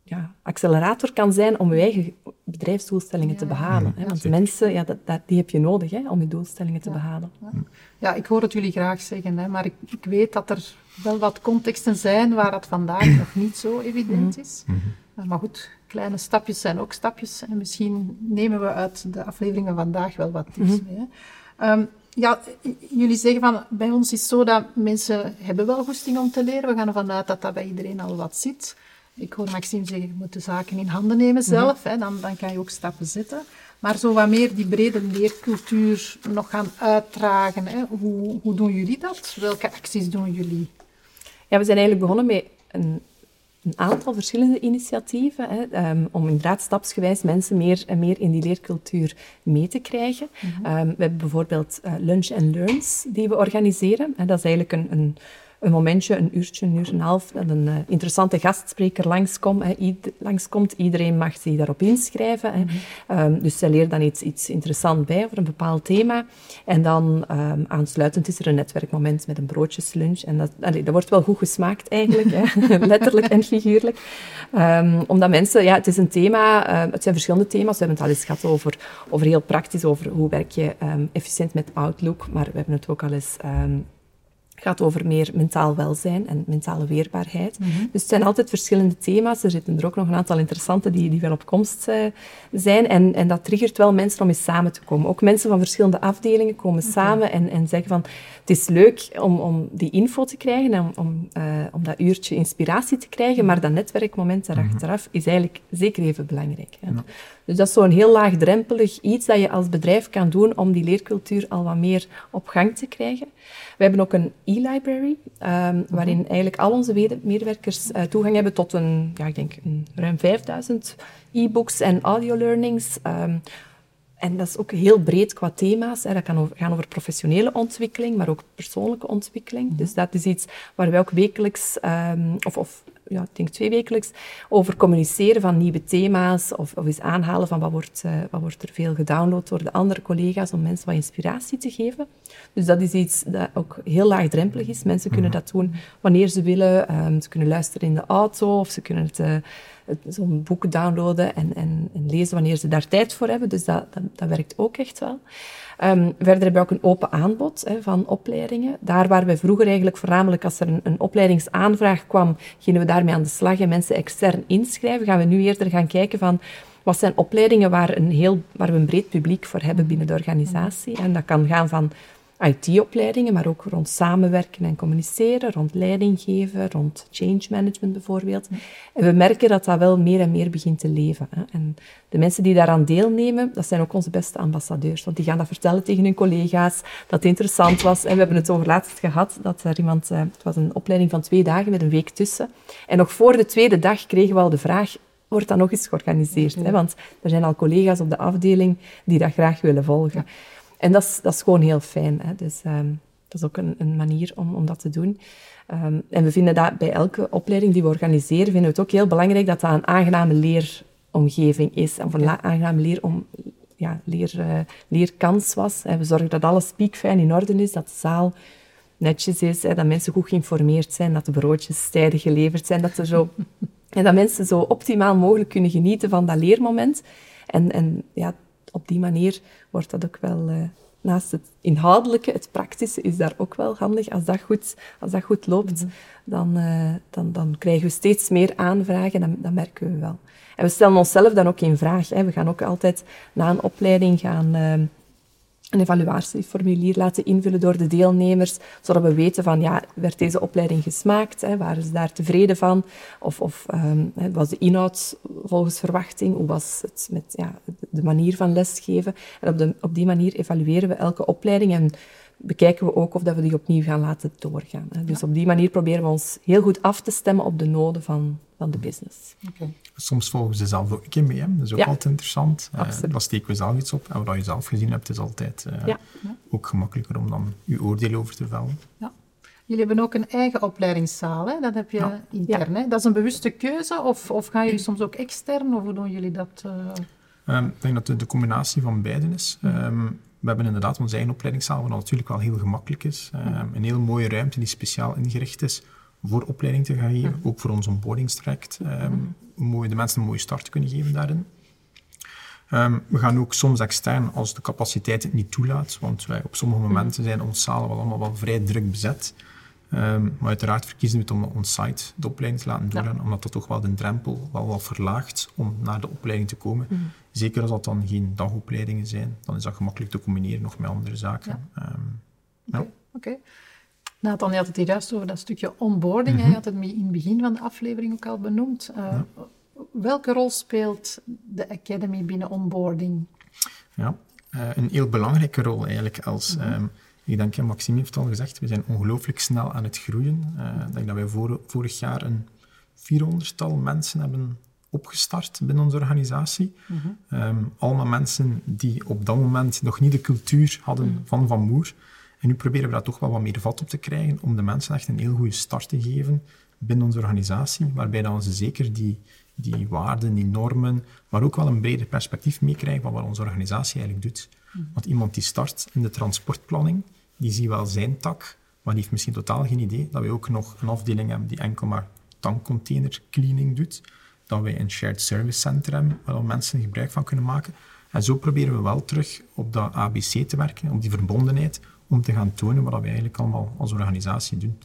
ja, accelerator kan zijn om je eigen bedrijfsdoelstellingen te behalen. Hè? Want mensen, ja, dat, dat, die heb je nodig hè, om je doelstellingen te behalen. Ja, ik hoor het jullie graag zeggen, hè, maar ik, ik, weet dat er wel wat contexten zijn waar dat vandaag (clears throat) nog niet zo evident is. Mm -hmm. Maar goed, kleine stapjes zijn ook stapjes. En misschien nemen we uit de afleveringen vandaag wel wat tips mm -hmm. mee. Hè. Um, ja, jullie zeggen van, bij ons is het zo dat mensen hebben wel goesting om te leren. We gaan ervan uit dat dat bij iedereen al wat zit. Ik hoor Maxime zeggen, je moet de zaken in handen nemen zelf, hè, dan, dan kan je ook stappen zetten. Maar zo wat meer die brede leercultuur nog gaan uitdragen, hè. Hoe, hoe doen jullie dat? Welke acties doen jullie? Ja, we zijn eigenlijk begonnen met een, een aantal verschillende initiatieven hè, um, om inderdaad stapsgewijs mensen meer en meer in die leercultuur mee te krijgen. Mm -hmm. um, we hebben bijvoorbeeld uh, Lunch and Learns die we organiseren. Dat is eigenlijk een, een een momentje, een uurtje, een uur en een half, dat een uh, interessante gastspreker langskomt. Ied langskomt. Iedereen mag zich daarop inschrijven. Hè. Mm -hmm. um, dus zij leert dan iets, iets interessants bij over een bepaald thema. En dan um, aansluitend is er een netwerkmoment met een broodjeslunch. En dat, allee, dat wordt wel goed gesmaakt eigenlijk, hè. (laughs) (laughs) letterlijk en figuurlijk. Um, omdat mensen, ja, het is een thema, uh, het zijn verschillende thema's. We hebben het al eens gehad over, over heel praktisch, over hoe werk je efficiënt met Outlook. Maar we hebben het ook al eens gaat over meer mentaal welzijn en mentale weerbaarheid. Mm -hmm. Dus het zijn altijd verschillende thema's. Er zitten er ook nog een aantal interessante die, die wel op komst uh, zijn. En, en dat triggert wel mensen om eens samen te komen. Ook mensen van verschillende afdelingen komen okay. samen en, en zeggen van... Het is leuk om, om die info te krijgen en om, om, uh, om dat uurtje inspiratie te krijgen, maar dat netwerkmoment daarachteraf -hmm. is eigenlijk zeker even belangrijk. Hè. Ja. Dus dat is zo'n heel laagdrempelig iets dat je als bedrijf kan doen om die leercultuur al wat meer op gang te krijgen. We hebben ook een e-library, um, waarin eigenlijk al onze medewerkers uh, toegang hebben tot een, ja, ik denk een ruim 5000 e-books en audio learnings. Um, en dat is ook heel breed qua thema's. Hè. Dat kan over, gaan over professionele ontwikkeling, maar ook persoonlijke ontwikkeling. Mhm. Dus dat is iets waar wij ook wekelijks, ehm, of, of ja, ik denk twee wekelijks, over communiceren van nieuwe thema's of, of eens aanhalen van wat wordt, eh, wat wordt er veel gedownload door de andere collega's om mensen wat inspiratie te geven. Dus dat is iets dat ook heel laagdrempelig is. Mensen kunnen dat doen wanneer ze willen. Ehm, ze kunnen luisteren in de auto of ze kunnen het, eh, zo'n boek downloaden en, en, en lezen wanneer ze daar tijd voor hebben. Dus dat, dat, dat werkt ook echt wel. Ehm, verder hebben we ook een open aanbod hè, van opleidingen. Daar waar we vroeger eigenlijk voornamelijk als er een, een opleidingsaanvraag kwam, gingen we daarmee aan de slag en mensen extern inschrijven. Gaan we nu eerder gaan kijken van wat zijn opleidingen waar, een heel, waar we een breed publiek voor hebben binnen de organisatie. En dat kan gaan van IT-opleidingen, maar ook rond samenwerken en communiceren, rond leiding geven, rond change management bijvoorbeeld. En we merken dat dat wel meer en meer begint te leven. Hè. En de mensen die daaraan deelnemen, dat zijn ook onze beste ambassadeurs. Want die gaan dat vertellen tegen hun collega's, dat het interessant was. En we hebben het over laatst gehad, dat er iemand... eh, Het was een opleiding van twee dagen met een week tussen. En nog voor de tweede dag kregen we al de vraag, wordt dat nog eens georganiseerd? Hè? Want er zijn al collega's op de afdeling die dat graag willen volgen. En dat is, dat is gewoon heel fijn. Hè? Dus ehm, dat is ook een, een manier om, om dat te doen. Ehm, en we vinden dat bij elke opleiding die we organiseren, vinden we het ook heel belangrijk dat dat een aangename leeromgeving is. En voor een aangename leerom, ja, leer, eh, leerkans was. En we zorgen dat alles piekfijn in orde is, dat de zaal netjes is, hè, dat mensen goed geïnformeerd zijn, dat de broodjes tijdig geleverd zijn, dat, er zo, (laughs) en dat mensen zo optimaal mogelijk kunnen genieten van dat leermoment. En, en ja, op die manier wordt dat ook wel, eh, naast het inhoudelijke, het praktische, is daar ook wel handig. Als dat goed, als dat goed loopt, dan, eh, dan, dan krijgen we steeds meer aanvragen, en dat, dat merken we wel. En we stellen onszelf dan ook in vraag. Hè. We gaan ook altijd na een opleiding gaan... een evaluatieformulier laten invullen door de deelnemers, zodat we weten van, ja, werd deze opleiding gesmaakt? Hè? Waren ze daar tevreden van? Of, of ehm, was de inhoud volgens verwachting? Hoe was het met ja, de manier van lesgeven? En op, de, op die manier evalueren we elke opleiding en bekijken we ook of dat we die opnieuw gaan laten doorgaan. Hè? Dus op die manier proberen we ons heel goed af te stemmen op de noden van, van de business. Oké. Soms volgen ze zelf ook een keer mee, hè. dat is ook Ja. altijd interessant. Eh, Absoluut. daar steken we zelf iets op. En wat je zelf gezien hebt, is altijd eh, Ja. ook gemakkelijker om dan je oordeel over te vellen. Ja. Jullie hebben ook een eigen opleidingszaal, hè? dat heb je Ja. intern. Hè? Dat is een bewuste keuze, of, of gaan jullie soms ook extern, of hoe doen jullie dat? eh? Ehm, ik denk dat het de combinatie van beiden is. Ehm, we hebben inderdaad onze eigen opleidingszaal, wat natuurlijk wel heel gemakkelijk is. Ehm, Een hele mooie ruimte die speciaal ingericht is voor opleiding te gaan geven, ook voor ons onboardingstraject. Mooi de mensen een mooie start kunnen geven daarin. Ehm, we gaan ook soms extern als de capaciteit het niet toelaat, want wij, op sommige momenten zijn onze zalen wel allemaal wel vrij druk bezet. Maar uiteraard verkiezen we het om on-site de opleiding te laten doorgaan, omdat dat toch wel de drempel wel wat verlaagt om naar de opleiding te komen. Zeker als dat dan geen dagopleidingen zijn, dan is dat gemakkelijk te combineren nog met andere zaken. Ehm, ja. Oké. Nathan, je had het hier juist over dat stukje onboarding. hè. Je had het in het begin van de aflevering ook al benoemd. Eh, Welke rol speelt de Academy binnen onboarding? Ja, eh, een heel belangrijke rol eigenlijk. Als, ehm, ik denk, Maxime heeft al gezegd, we zijn ongelooflijk snel aan het groeien. Eh, ik denk dat wij vor- vorig jaar een 400-tal mensen hebben opgestart binnen onze organisatie. Ehm, allemaal mensen die op dat moment nog niet de cultuur hadden van Van Moer. En nu proberen we daar toch wel wat meer vat op te krijgen om de mensen echt een heel goede start te geven binnen onze organisatie, waarbij we ze zeker die, die waarden, die normen, maar ook wel een breder perspectief meekrijgen van wat onze organisatie eigenlijk doet. Want iemand die start in de transportplanning, die ziet wel zijn tak, maar die heeft misschien totaal geen idee dat wij ook nog een afdeling hebben die enkel maar tankcontainer cleaning doet, dat wij een shared service center hebben waar al mensen gebruik van kunnen maken. En zo proberen we wel terug op dat ABC te werken, op die verbondenheid, om te gaan tonen wat we eigenlijk allemaal als organisatie doen.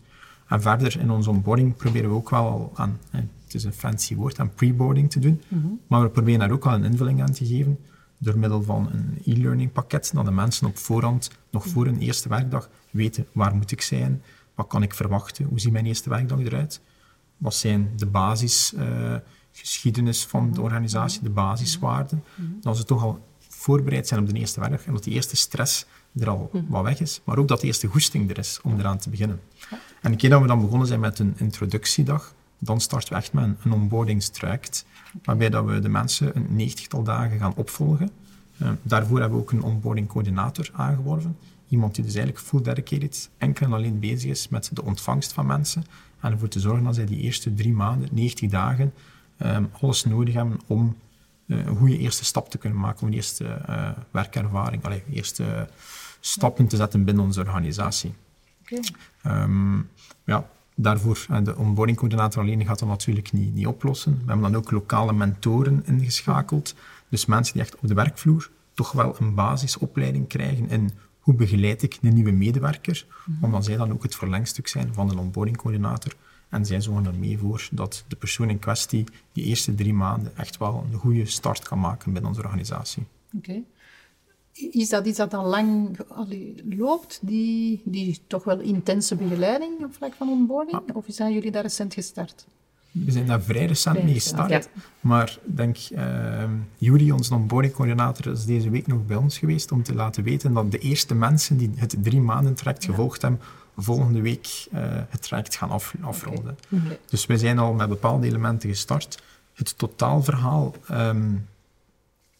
En verder in onze onboarding proberen we ook wel al aan, eh, het is een fancy woord, aan preboarding te doen, maar we proberen daar ook wel een invulling aan te geven door middel van een e-learning pakket, dat de mensen op voorhand, nog voor hun eerste werkdag, weten waar moet ik zijn, wat kan ik verwachten, hoe ziet mijn eerste werkdag eruit, wat zijn de basisgeschiedenis van de organisatie, de basiswaarden, dat ze toch al voorbereid zijn op de eerste werkdag en dat die eerste stress er al wat weg is, maar ook dat de eerste goesting er is om eraan te beginnen. En een keer dat we dan begonnen zijn met een introductiedag, dan starten we echt met een, een onboardingstraject, waarbij dat we de mensen een negentigtal dagen gaan opvolgen. Uh, daarvoor hebben we ook een onboarding coördinator aangeworven. Iemand die dus eigenlijk full dedicated enkel en alleen bezig is met de ontvangst van mensen en ervoor te zorgen dat zij die eerste drie maanden, 90 dagen, um, alles nodig hebben om uh, een goede eerste stap te kunnen maken, om een eerste uh, werkervaring, allee, eerste stappen te zetten binnen onze organisatie. Okay. Um, ehm, ja, daarvoor, en de onboardingcoördinator alleen gaat dat natuurlijk niet, niet oplossen. We hebben dan ook lokale mentoren ingeschakeld, dus mensen die echt op de werkvloer toch wel een basisopleiding krijgen in hoe begeleid ik een nieuwe medewerker, mhm. omdat zij dan ook het verlengstuk zijn van de onboardingcoördinator. En zij zorgen er mee voor dat de persoon in kwestie die eerste drie maanden echt wel een goede start kan maken binnen onze organisatie. Oké. Is dat iets dat al lang loopt, die, die toch wel intense begeleiding op vlak van onboarding? Of zijn jullie daar recent gestart? We zijn daar vrij recent mee gestart. Maar ik denk, uh, Jury, onze onboardingcoördinator, is deze week nog bij ons geweest om te laten weten dat de eerste mensen die het drie maanden traject gevolgd hebben, volgende week uh, het traject gaan af, afronden. Dus wij zijn al met bepaalde elementen gestart. Het totaalverhaal um,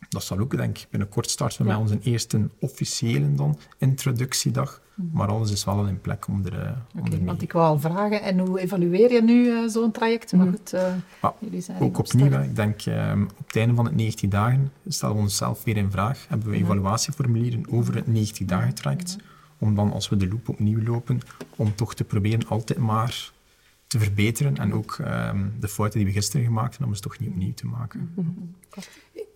dat zal ook, denk ik, binnenkort starten we met onze eerste officiële dan, introductiedag. Mhm. Maar alles is wel in plek om er, uh, om okay, Want ik wou al vragen, en hoe evalueer je nu uh, zo'n traject? Maar mhm. goed, ah, jullie zijn Ook opnieuw, ik denk um, op het einde van het 90 dagen stellen we onszelf weer in vraag. Hebben we mhm. evaluatieformulieren over het 90 dagen traject. Om dan, als we de loop opnieuw lopen, om toch te proberen altijd maar te verbeteren. En ook um, de fouten die we gisteren gemaakt hebben, om ze toch niet opnieuw te maken.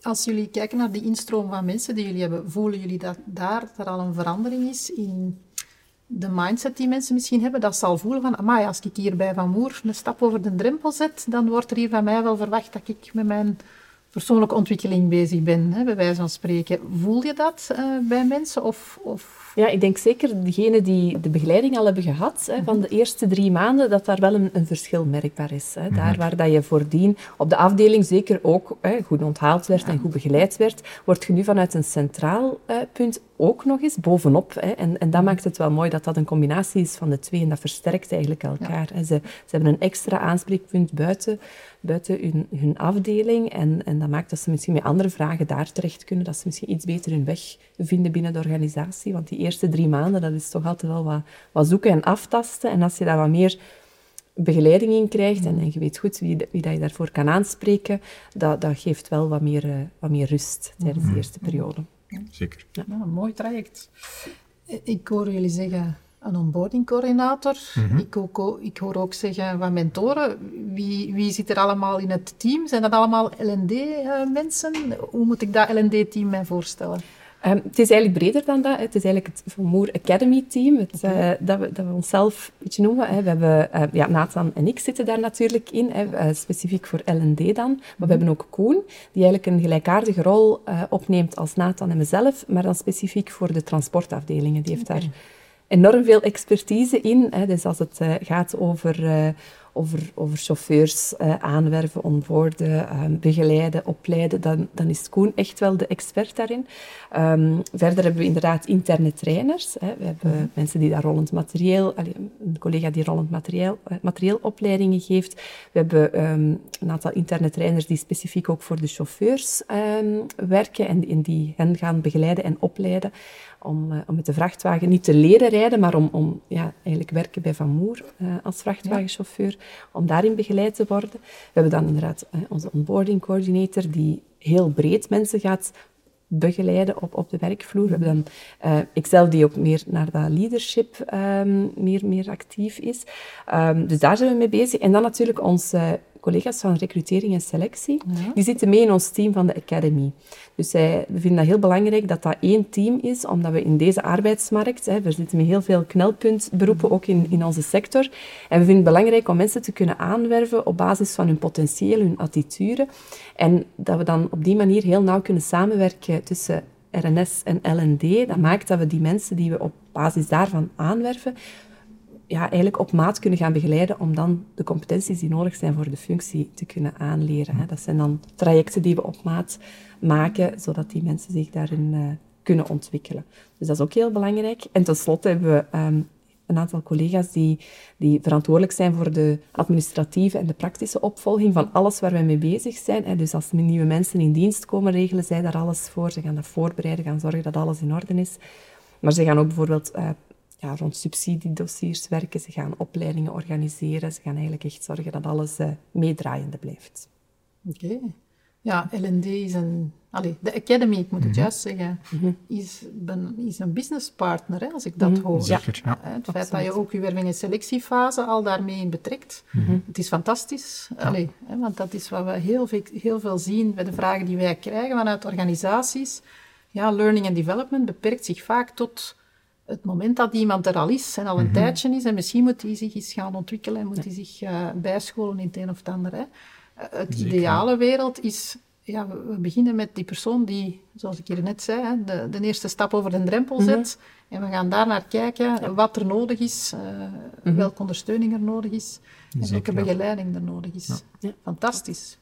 Als jullie kijken naar die instroom van mensen die jullie hebben, voelen jullie dat daar er al een verandering is in de mindset die mensen misschien hebben? Dat ze al voelen van, amai, als ik hier bij Van Moer een stap over de drempel zet, dan wordt er hier van mij wel verwacht dat ik met mijn persoonlijke ontwikkeling bezig ben, hè, bij wijze van spreken. Voel je dat uh, bij mensen? Of, of, Ja, ik denk zeker degenen die de begeleiding al hebben gehad, hè, van de eerste drie maanden, dat daar wel een, een verschil merkbaar is. Hè. Daar mhm. waar dat je voordien op de afdeling zeker ook hè, goed onthaald werd en goed begeleid werd, wordt je nu vanuit een centraal uh, punt ook nog eens bovenop. Hè. En, en dat maakt het wel mooi dat dat een combinatie is van de twee en dat versterkt eigenlijk elkaar. Ze, ze hebben een extra aanspreekpunt buiten, buiten hun, hun afdeling en, en dat maakt dat ze misschien met andere vragen daar terecht kunnen, dat ze misschien iets beter hun weg vinden binnen de organisatie. Want die eerste drie maanden, dat is toch altijd wel wat, wat zoeken en aftasten. En als je daar wat meer begeleiding in krijgt en, en je weet goed wie, wie dat je daarvoor kan aanspreken, dat, dat geeft wel wat meer, uh, wat meer rust tijdens de eerste periode. Zeker. Ja, een mooi traject. Ik hoor jullie zeggen een onboarding coördinator. Mhm. ik, ook, ik, hoor ook zeggen van mentoren. Wie, wie zit er allemaal in het team? Zijn dat allemaal LD-mensen? Hoe moet ik dat LD-team mij voorstellen? Um, het is eigenlijk breder dan dat. Het is eigenlijk het Van Moer Academy team, het, uh, dat, we, dat we onszelf een beetje noemen. Hè. We hebben, uh, ja, Nathan en ik zitten daar natuurlijk in, hè, uh, specifiek voor L&D dan. Maar we hebben ook Koen, die eigenlijk een gelijkaardige rol opneemt als Nathan en mezelf, maar dan specifiek voor de transportafdelingen. Die heeft daar enorm veel expertise in. Hè. Dus als het gaat over over, over chauffeurs uh, aanwerven, onboorden, uh, begeleiden, opleiden, dan, dan is Koen echt wel de expert daarin. Um, verder hebben we inderdaad interne trainers. Hè. We hebben mhm. mensen die daar rollend materieel, allee, een collega die rollend materieel, uh, materieelopleidingen geeft. We hebben um, een aantal interne trainers die specifiek ook voor de chauffeurs um, werken en, en die hen gaan begeleiden en opleiden om, uh, om met de vrachtwagen niet te leren rijden, maar om, om ja, eigenlijk werken bij Van Moer uh, als vrachtwagenchauffeur, om daarin begeleid te worden. We hebben dan inderdaad uh, onze onboarding coordinator, die heel breed mensen gaat begeleiden op, op de werkvloer. We hebben dan uh, ikzelf die ook meer naar dat leadership um, meer, meer actief is. Um, dus daar zijn we mee bezig. En dan natuurlijk ons collega's van recrutering en selectie, die zitten mee in ons team van de Academy. Dus wij, we vinden dat heel belangrijk dat dat één team is, omdat we in deze arbeidsmarkt, hè, we zitten met heel veel knelpuntberoepen, ook in, in onze sector, en we vinden het belangrijk om mensen te kunnen aanwerven op basis van hun potentieel, hun attitude, en dat we dan op die manier heel nauw kunnen samenwerken tussen RNS en LND. Dat maakt dat we die mensen die we op basis daarvan aanwerven, ja, eigenlijk op maat kunnen gaan begeleiden om dan de competenties die nodig zijn voor de functie te kunnen aanleren. Hè. Dat zijn dan trajecten die we op maat maken, zodat die mensen zich daarin uh, kunnen ontwikkelen. Dus dat is ook heel belangrijk. En tenslotte hebben we um, een aantal collega's die, die verantwoordelijk zijn voor de administratieve en de praktische opvolging van alles waar wij mee bezig zijn. Dus als nieuwe mensen in dienst komen, regelen zij daar alles voor. Ze gaan dat voorbereiden, gaan zorgen dat alles in orde is. Maar ze gaan ook bijvoorbeeld uh, ja, rond subsidiedossiers werken, ze gaan opleidingen organiseren, ze gaan eigenlijk echt zorgen dat alles uh, meedraaiende blijft. Oké. Ja, L&D is een... Allee, de Academy, ik moet het mhm. juist zeggen, mhm. is, ben, is een businesspartner, hè, als ik dat mhm. hoor. Zeker, ja. Het feit dat je ook je werving- en selectiefase al daarmee in betrekt, het is fantastisch. Allee, hè, want dat is wat we heel veel, heel veel zien bij de vragen die wij krijgen vanuit organisaties. Ja, learning and development beperkt zich vaak tot het moment dat iemand er al is en al een tijdje is en misschien moet hij zich eens gaan ontwikkelen en moet hij zich uh, bijscholen in het een of het ander. Hè het ideale wereld is, ja, we beginnen met die persoon die, zoals ik hier net zei, de, de eerste stap over de drempel mhm. zet. En we gaan daar naar kijken wat er nodig is, uh, welke ondersteuning er nodig is en welke begeleiding er nodig is. Ja. Fantastisch.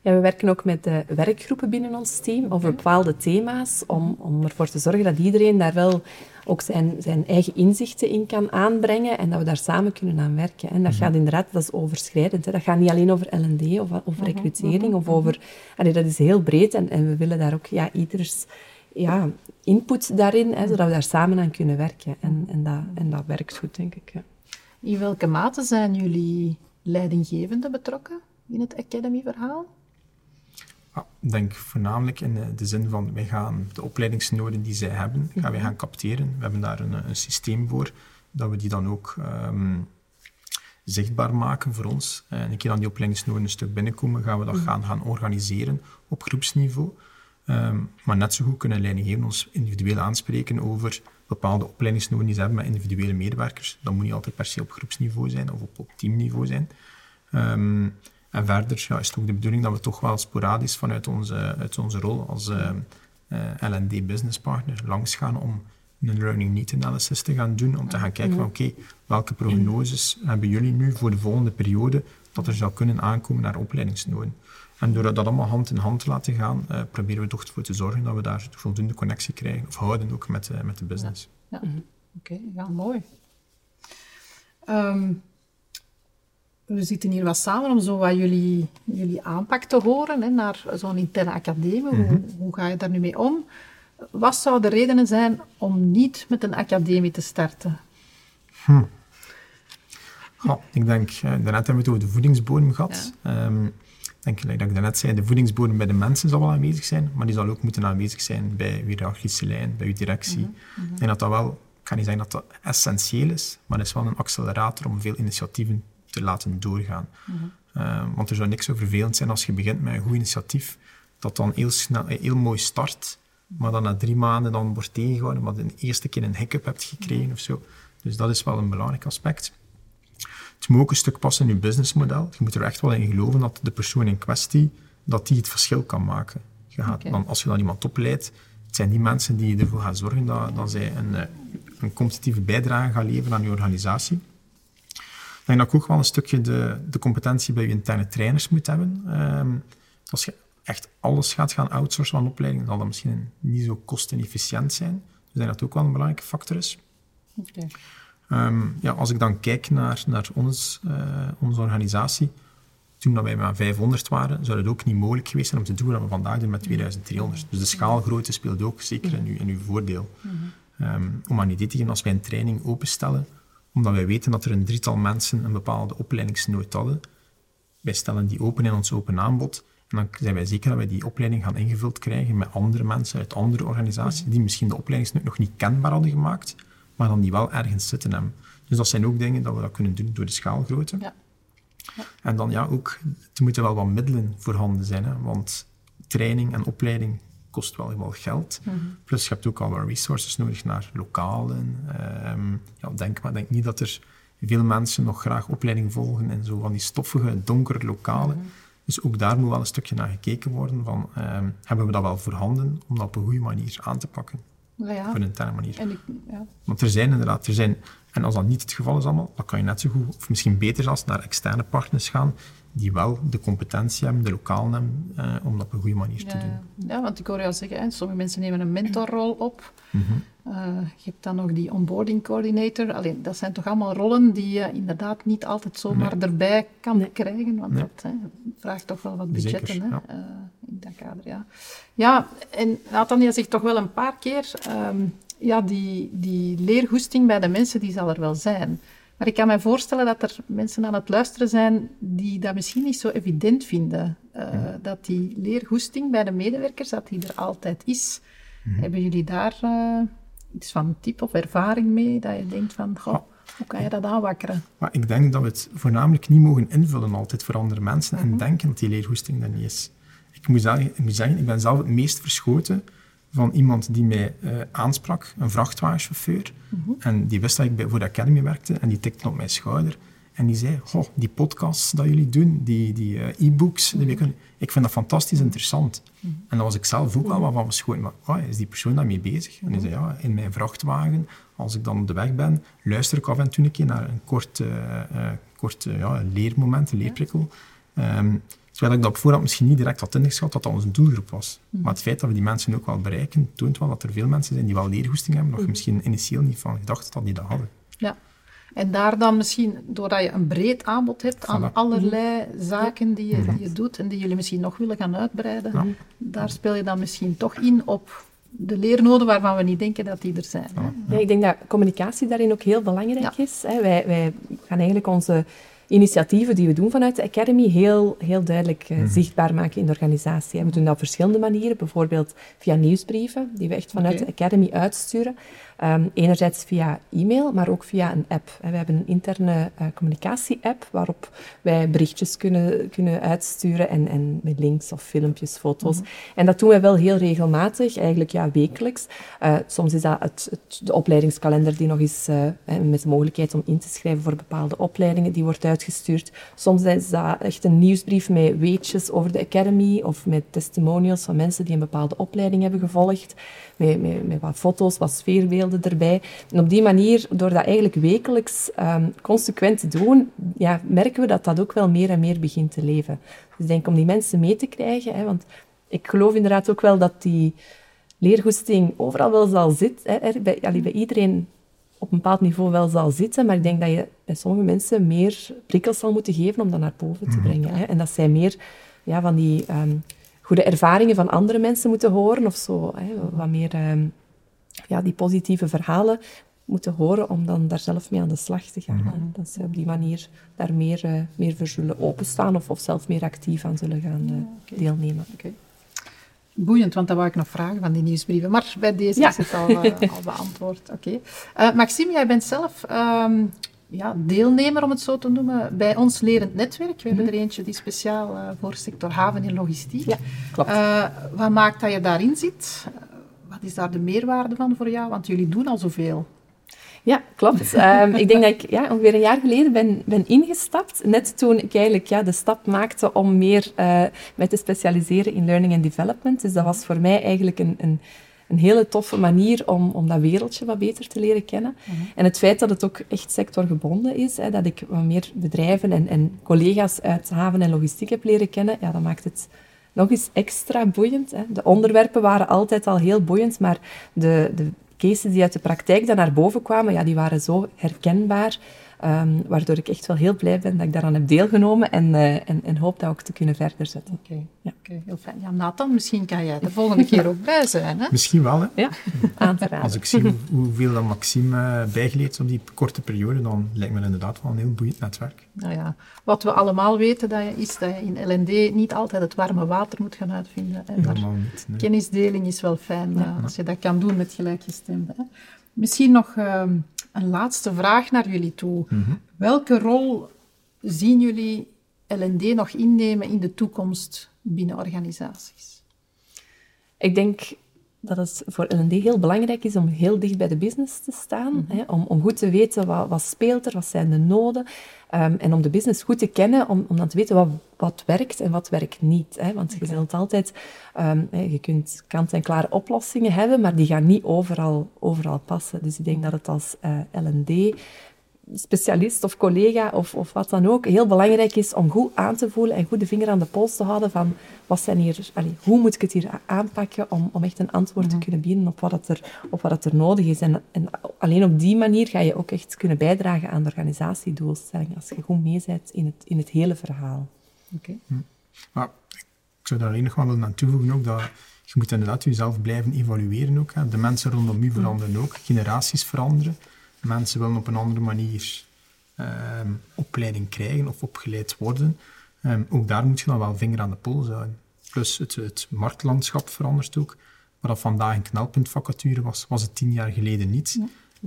Ja, we werken ook met de werkgroepen binnen ons team over bepaalde thema's, om, om ervoor te zorgen dat iedereen daar wel ook zijn, zijn eigen inzichten in kan aanbrengen en dat we daar samen kunnen aan werken. En dat mhm. gaat inderdaad, dat is overschrijdend. Hè. Dat gaat niet alleen over L&D of over mhm, recrutering mhm, of over... Allee, dat is heel breed en, en we willen daar ook ja, ieders ja, input daarin, hè, zodat we daar samen aan kunnen werken. En, en, dat, en dat werkt goed, denk ik. Ja. In welke mate zijn jullie leidinggevenden betrokken in het Academy-verhaal? Ik denk voornamelijk in de, zin van, wij gaan de opleidingsnoden die zij hebben, gaan wij mhm. gaan capteren. We hebben daar een, een systeem voor, dat we die dan ook ehm, zichtbaar maken voor ons. En een keer dan die opleidingsnoden een stuk binnenkomen, gaan we dat mhm. gaan, gaan organiseren op groepsniveau. Ehm, maar net zo goed kunnen leidinggevenden ons individueel aanspreken over bepaalde opleidingsnoden die ze hebben met individuele medewerkers. Dat moet niet altijd per se op groepsniveau zijn of op, op teamniveau zijn. Ehm, en verder ja, is het ook de bedoeling dat we toch wel sporadisch vanuit onze, uit onze rol als uh, uh, L&D business partner langs gaan om een learning need analysis te gaan doen, om te gaan kijken van oké, welke prognoses hebben jullie nu voor de volgende periode dat er zou kunnen aankomen naar opleidingsnoden. En door dat allemaal hand in hand te laten gaan, uh, proberen we toch ervoor te zorgen dat we daar voldoende connectie krijgen, of houden ook met, met de business. Ja, ja. oké, ja, mooi. Um, we zitten hier wat samen om zo wat jullie, jullie aanpak te horen hè, naar zo'n interne academie. hoe, mhm. hoe, ga je daar nu mee om? Wat zouden de redenen zijn om niet met een academie te starten? Hm. ik denk, uh, daarnet hebben we het over de voedingsbodem gehad. Ja. Um, denk, dat ik daarnet zei, de voedingsbodem bij de mensen zal wel aanwezig zijn, maar die zal ook moeten aanwezig zijn bij uw hiërarchische lijn, bij uw directie. Mm -hmm. Ik denk dat dat wel, ik kan niet zeggen dat dat essentieel is, maar het is wel een accelerator om veel initiatieven te laten doorgaan. uh, want er zou niks zo vervelend zijn als je begint met een goed initiatief, dat dan heel, snel, eh, heel mooi start, maar dan na drie maanden dan wordt tegengehouden, omdat je de eerste keer een hiccup hebt gekregen of zo. Dus dat is wel een belangrijk aspect. Het moet ook een stuk passen in je businessmodel. Je moet er echt wel in geloven dat de persoon in kwestie dat die het verschil kan maken. Je gaat, dan, als je dan iemand opleidt, het zijn die mensen die ervoor gaan zorgen dat, dat zij een, eh, een competitieve bijdrage gaan leveren aan je organisatie. Ik denk dat ik ook wel een stukje de, de competentie bij je interne trainers moet hebben. Um, als je echt alles gaat gaan outsourcen van opleiding, zal dat misschien niet zo kostenefficiënt zijn. Dus ik denk dat dat ook wel een belangrijke factor is. Okay. Um, ehm, ja, als ik dan kijk naar, naar ons, uh, onze organisatie, toen dat wij maar 500 waren, zou het ook niet mogelijk geweest zijn om te doen wat we vandaag doen met 2300. Dus de schaalgrootte speelt ook zeker in uw, in uw voordeel. Mm -hmm. um, om aan idee te geven, als wij een training openstellen, omdat wij weten dat er een drietal mensen een bepaalde opleidingsnood hadden. Wij stellen die open in ons open aanbod. En dan zijn wij zeker dat wij die opleiding gaan ingevuld krijgen met andere mensen uit andere organisaties die misschien de opleidingsnood nog niet kenbaar hadden gemaakt, maar dan die wel ergens zitten hebben. Dus dat zijn ook dingen dat we dat kunnen doen door de schaalgrootte. Ja. Ja. En dan ja, ook, er moeten wel wat middelen voorhanden zijn, hè, want training en opleiding kost wel wel geld. Mhm. Plus je hebt ook al wat resources nodig naar lokalen. Um, ja, denk maar, denk niet dat er veel mensen nog graag opleiding volgen in zo van die stoffige, donkere lokalen. Mhm. Dus ook daar moet wel een stukje naar gekeken worden van, um, hebben we dat wel voorhanden om dat op een goede manier aan te pakken? Ja, Op een interne manier. En ik, ja. Want er zijn inderdaad, er zijn, en als dat niet het geval is allemaal, dan kan je net zo goed, of misschien beter zelfs, naar externe partners gaan die wel de competentie hebben, de lokaal hebben, eh, om dat op een goede manier te doen. Ja, want ik hoor jou zeggen, hè, sommige mensen nemen een mentorrol op. Mhm. Uh, je hebt dan nog die onboarding coordinator. Alleen, dat zijn toch allemaal rollen die je inderdaad niet altijd zomaar erbij kan krijgen, want dat hè, vraagt toch wel wat budgetten hè, ja. uh, in dat kader. Ja, ja en Nathan, je zegt toch wel een paar keer, um, ja, die, die leergoesting bij de mensen, die zal er wel zijn. Maar ik kan me voorstellen dat er mensen aan het luisteren zijn die dat misschien niet zo evident vinden. Uh, Dat die leergoesting bij de medewerkers, dat die er altijd is. Mm Hebben jullie daar iets van tip of ervaring mee, dat je denkt van, goh, hoe kan je dat aanwakkeren? Maar ik denk dat we het voornamelijk niet mogen invullen altijd voor andere mensen en mhm. denken dat die leerhoesting er niet is. Ik moet, zeggen, ik moet zeggen, ik ben zelf het meest verschoten van iemand die mij uh, aansprak, een vrachtwagenchauffeur, mhm. en die wist dat ik bij, voor de Academy werkte, en die tikte op mijn schouder. En die zei, die podcasts dat jullie doen, die, die uh, e-books, mm -hmm. ik vind dat fantastisch interessant. Mm -hmm. En dan was ik zelf ook wel wat van verschoten. Maar oh, is die persoon daarmee bezig? En hij zei, ja, in mijn vrachtwagen, als ik dan op de weg ben, luister ik af en toe een keer naar een kort, uh, kort ja, leermoment, een leerprikkel. Um, terwijl ik dat op voorhand misschien niet direct had ingeschat dat dat onze doelgroep was. Mhm. Maar het feit dat we die mensen ook wel bereiken, toont wel dat er veel mensen zijn die wel leerhoesting hebben, nog mhm. misschien initieel niet van gedacht dat die dat hadden. Ja. En daar dan misschien, doordat je een breed aanbod hebt aan allerlei zaken die je, die je, doet en die jullie misschien nog willen gaan uitbreiden, daar speel je dan misschien toch in op de leernoden waarvan we niet denken dat die er zijn. Ja, ik denk dat communicatie daarin ook heel belangrijk is. Wij, wij gaan eigenlijk onze initiatieven die we doen vanuit de Academy heel, heel duidelijk uh, zichtbaar maken in de organisatie. We doen dat op verschillende manieren, bijvoorbeeld via nieuwsbrieven, die we echt vanuit de Academy uitsturen. Um, enerzijds via e-mail, maar ook via een app. We hebben een interne uh, communicatie-app waarop wij berichtjes kunnen, kunnen uitsturen en, en met links of filmpjes, foto's. Mhm. En dat doen wij wel heel regelmatig, eigenlijk ja, wekelijks. Uh, soms is dat het, het, de opleidingskalender die nog eens uh, met de mogelijkheid om in te schrijven voor bepaalde opleidingen, die wordt uitgestuurd. Soms is dat echt een nieuwsbrief met weetjes over de Academy of met testimonials van mensen die een bepaalde opleiding hebben gevolgd met, met, met wat foto's, wat sfeerbeelden erbij. En op die manier, door dat eigenlijk wekelijks um, consequent te doen, ja, merken we dat dat ook wel meer en meer begint te leven. Dus ik denk om die mensen mee te krijgen, hè, want ik geloof inderdaad ook wel dat die leergoesting overal wel zal zitten, hè, bij, bij iedereen op een bepaald niveau wel zal zitten, maar ik denk dat je bij sommige mensen meer prikkels zal moeten geven om dat naar boven te mhm. brengen. Hè. En dat zij meer ja, van die um, goede ervaringen van andere mensen moeten horen of zo. Hè, wat meer um, ja, die positieve verhalen moeten horen om dan daar zelf mee aan de slag te gaan. Mm Dat ze op die manier daar meer, uh, meer voor zullen openstaan of, of zelf meer actief aan zullen gaan uh, deelnemen. Okay. Boeiend, want dat wou ik nog vragen van die nieuwsbrieven. Maar bij deze ja. is het al, uh, al beantwoord. Oké. Okay. Maxime, jij bent zelf um, ja, deelnemer, om het zo te noemen, bij ons lerend netwerk. We hebben mhm. er eentje die speciaal uh, voor sector haven en logistiek. Ja, klopt. Uh, wat maakt dat je daarin zit? wat is daar de meerwaarde van voor jou? Want jullie doen al zoveel. Ja, klopt. um, (laughs) ik denk dat ik ja, ongeveer een jaar geleden ben, ben ingestapt. Net toen ik eigenlijk ja, de stap maakte om meer uh, mij te specialiseren in learning and development. Dus dat was voor mij eigenlijk een, een een hele toffe manier om, om dat wereldje wat beter te leren kennen. Mhm. En het feit dat het ook echt sectorgebonden is, hè, dat ik wat meer bedrijven en, en collega's uit haven en logistiek heb leren kennen, ja, dat maakt het nog eens extra boeiend. Hè. De onderwerpen waren altijd al heel boeiend, maar de, de cases die uit de praktijk dan naar boven kwamen, ja, die waren zo herkenbaar. Um, waardoor ik echt wel heel blij ben dat ik daaraan heb deelgenomen en, uh, en, en, hoop dat ook te kunnen verder zetten. Oké, okay. ja. okay, heel fijn. Ja, Nathan, misschien kan jij de volgende keer ook bij zijn. Hè? Misschien wel, hè? Ja, aan te raden. Als ik zie hoe, hoeveel dat Maxime uh, bijgeleerd op die korte periode, dan lijkt me inderdaad wel een heel boeiend netwerk. Nou ja, wat we allemaal weten dat je, is dat je in LND niet altijd het warme water moet gaan uitvinden. En Helemaal niet. Nee. Kennisdeling is wel fijn ja, uh, als je dat kan doen met gelijkgestemden. Misschien nog ehm, een laatste vraag naar jullie toe. Mm -hmm. Welke rol zien jullie LND nog innemen in de toekomst binnen organisaties? Ik denk dat het voor LND heel belangrijk is om heel dicht bij de business te staan. Mm -hmm. hè, om, om goed te weten wat, wat speelt er, wat zijn de noden. Um, en om de business goed te kennen, om, om dan te weten wat, wat werkt en wat werkt niet. Hè? Want je zult altijd, um, je kunt kant-en-klare oplossingen hebben, maar die gaan niet overal, overal passen. Dus ik denk dat het als uh, L&D specialist of collega of, of wat dan ook heel belangrijk is om goed aan te voelen en goed de vinger aan de pols te houden van wat zijn hier, allee, hoe moet ik het hier aanpakken om, om echt een antwoord te kunnen bieden op wat het er, op wat het er nodig is. En, en alleen op die manier ga je ook echt kunnen bijdragen aan de organisatiedoelstelling als je goed meezet in het, in het hele verhaal. Oké. Hm. Maar ik zou daar alleen nog wel willen aan toevoegen ook dat je moet inderdaad jezelf blijven evalueren ook. Hè. De mensen rondom u veranderen ook, generaties veranderen. Mensen willen op een andere manier ehm, opleiding krijgen of opgeleid worden. Ehm, ook daar moet je dan wel vinger aan de pols houden. Plus het, het marktlandschap verandert ook. Waar dat vandaag een knelpuntvacature was, was het tien jaar geleden niet.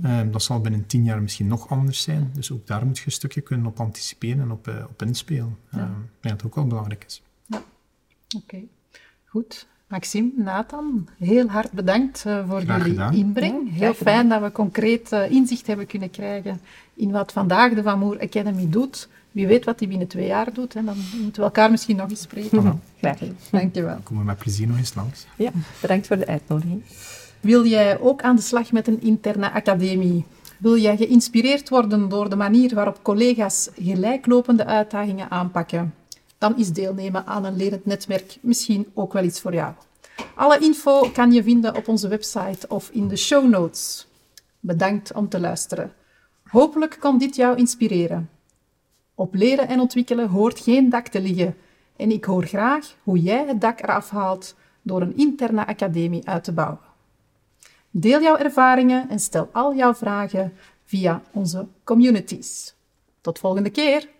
Ehm, dat zal binnen tien jaar misschien nog anders zijn. Dus ook daar moet je een stukje kunnen op anticiperen en op, uh, op inspelen. Ja. ik denk dat het ook wel belangrijk is. Ja, oké. Goed. Maxime, Nathan, heel hard bedankt uh, voor jullie inbreng. heel fijn dat we concreet uh, inzicht hebben kunnen krijgen in wat vandaag de Van Moer Academy doet. Wie weet wat die binnen twee jaar doet. Hè. Dan moeten we elkaar misschien nog eens spreken. Mm Graag Dankjewel. Komen we met plezier nog eens langs. Ja, bedankt voor de uitnodiging. Wil jij ook aan de slag met een interne academie? Wil jij geïnspireerd worden door de manier waarop collega's gelijklopende uitdagingen aanpakken? Dan is deelnemen aan een lerend netwerk misschien ook wel iets voor jou. Alle info kan je vinden op onze website of in de show notes. Bedankt om te luisteren. Hopelijk kon dit jou inspireren. Op leren en ontwikkelen hoort geen dak te liggen. En ik hoor graag hoe jij het dak eraf haalt door een interne academie uit te bouwen. Deel jouw ervaringen en stel al jouw vragen via onze communities. Tot volgende keer!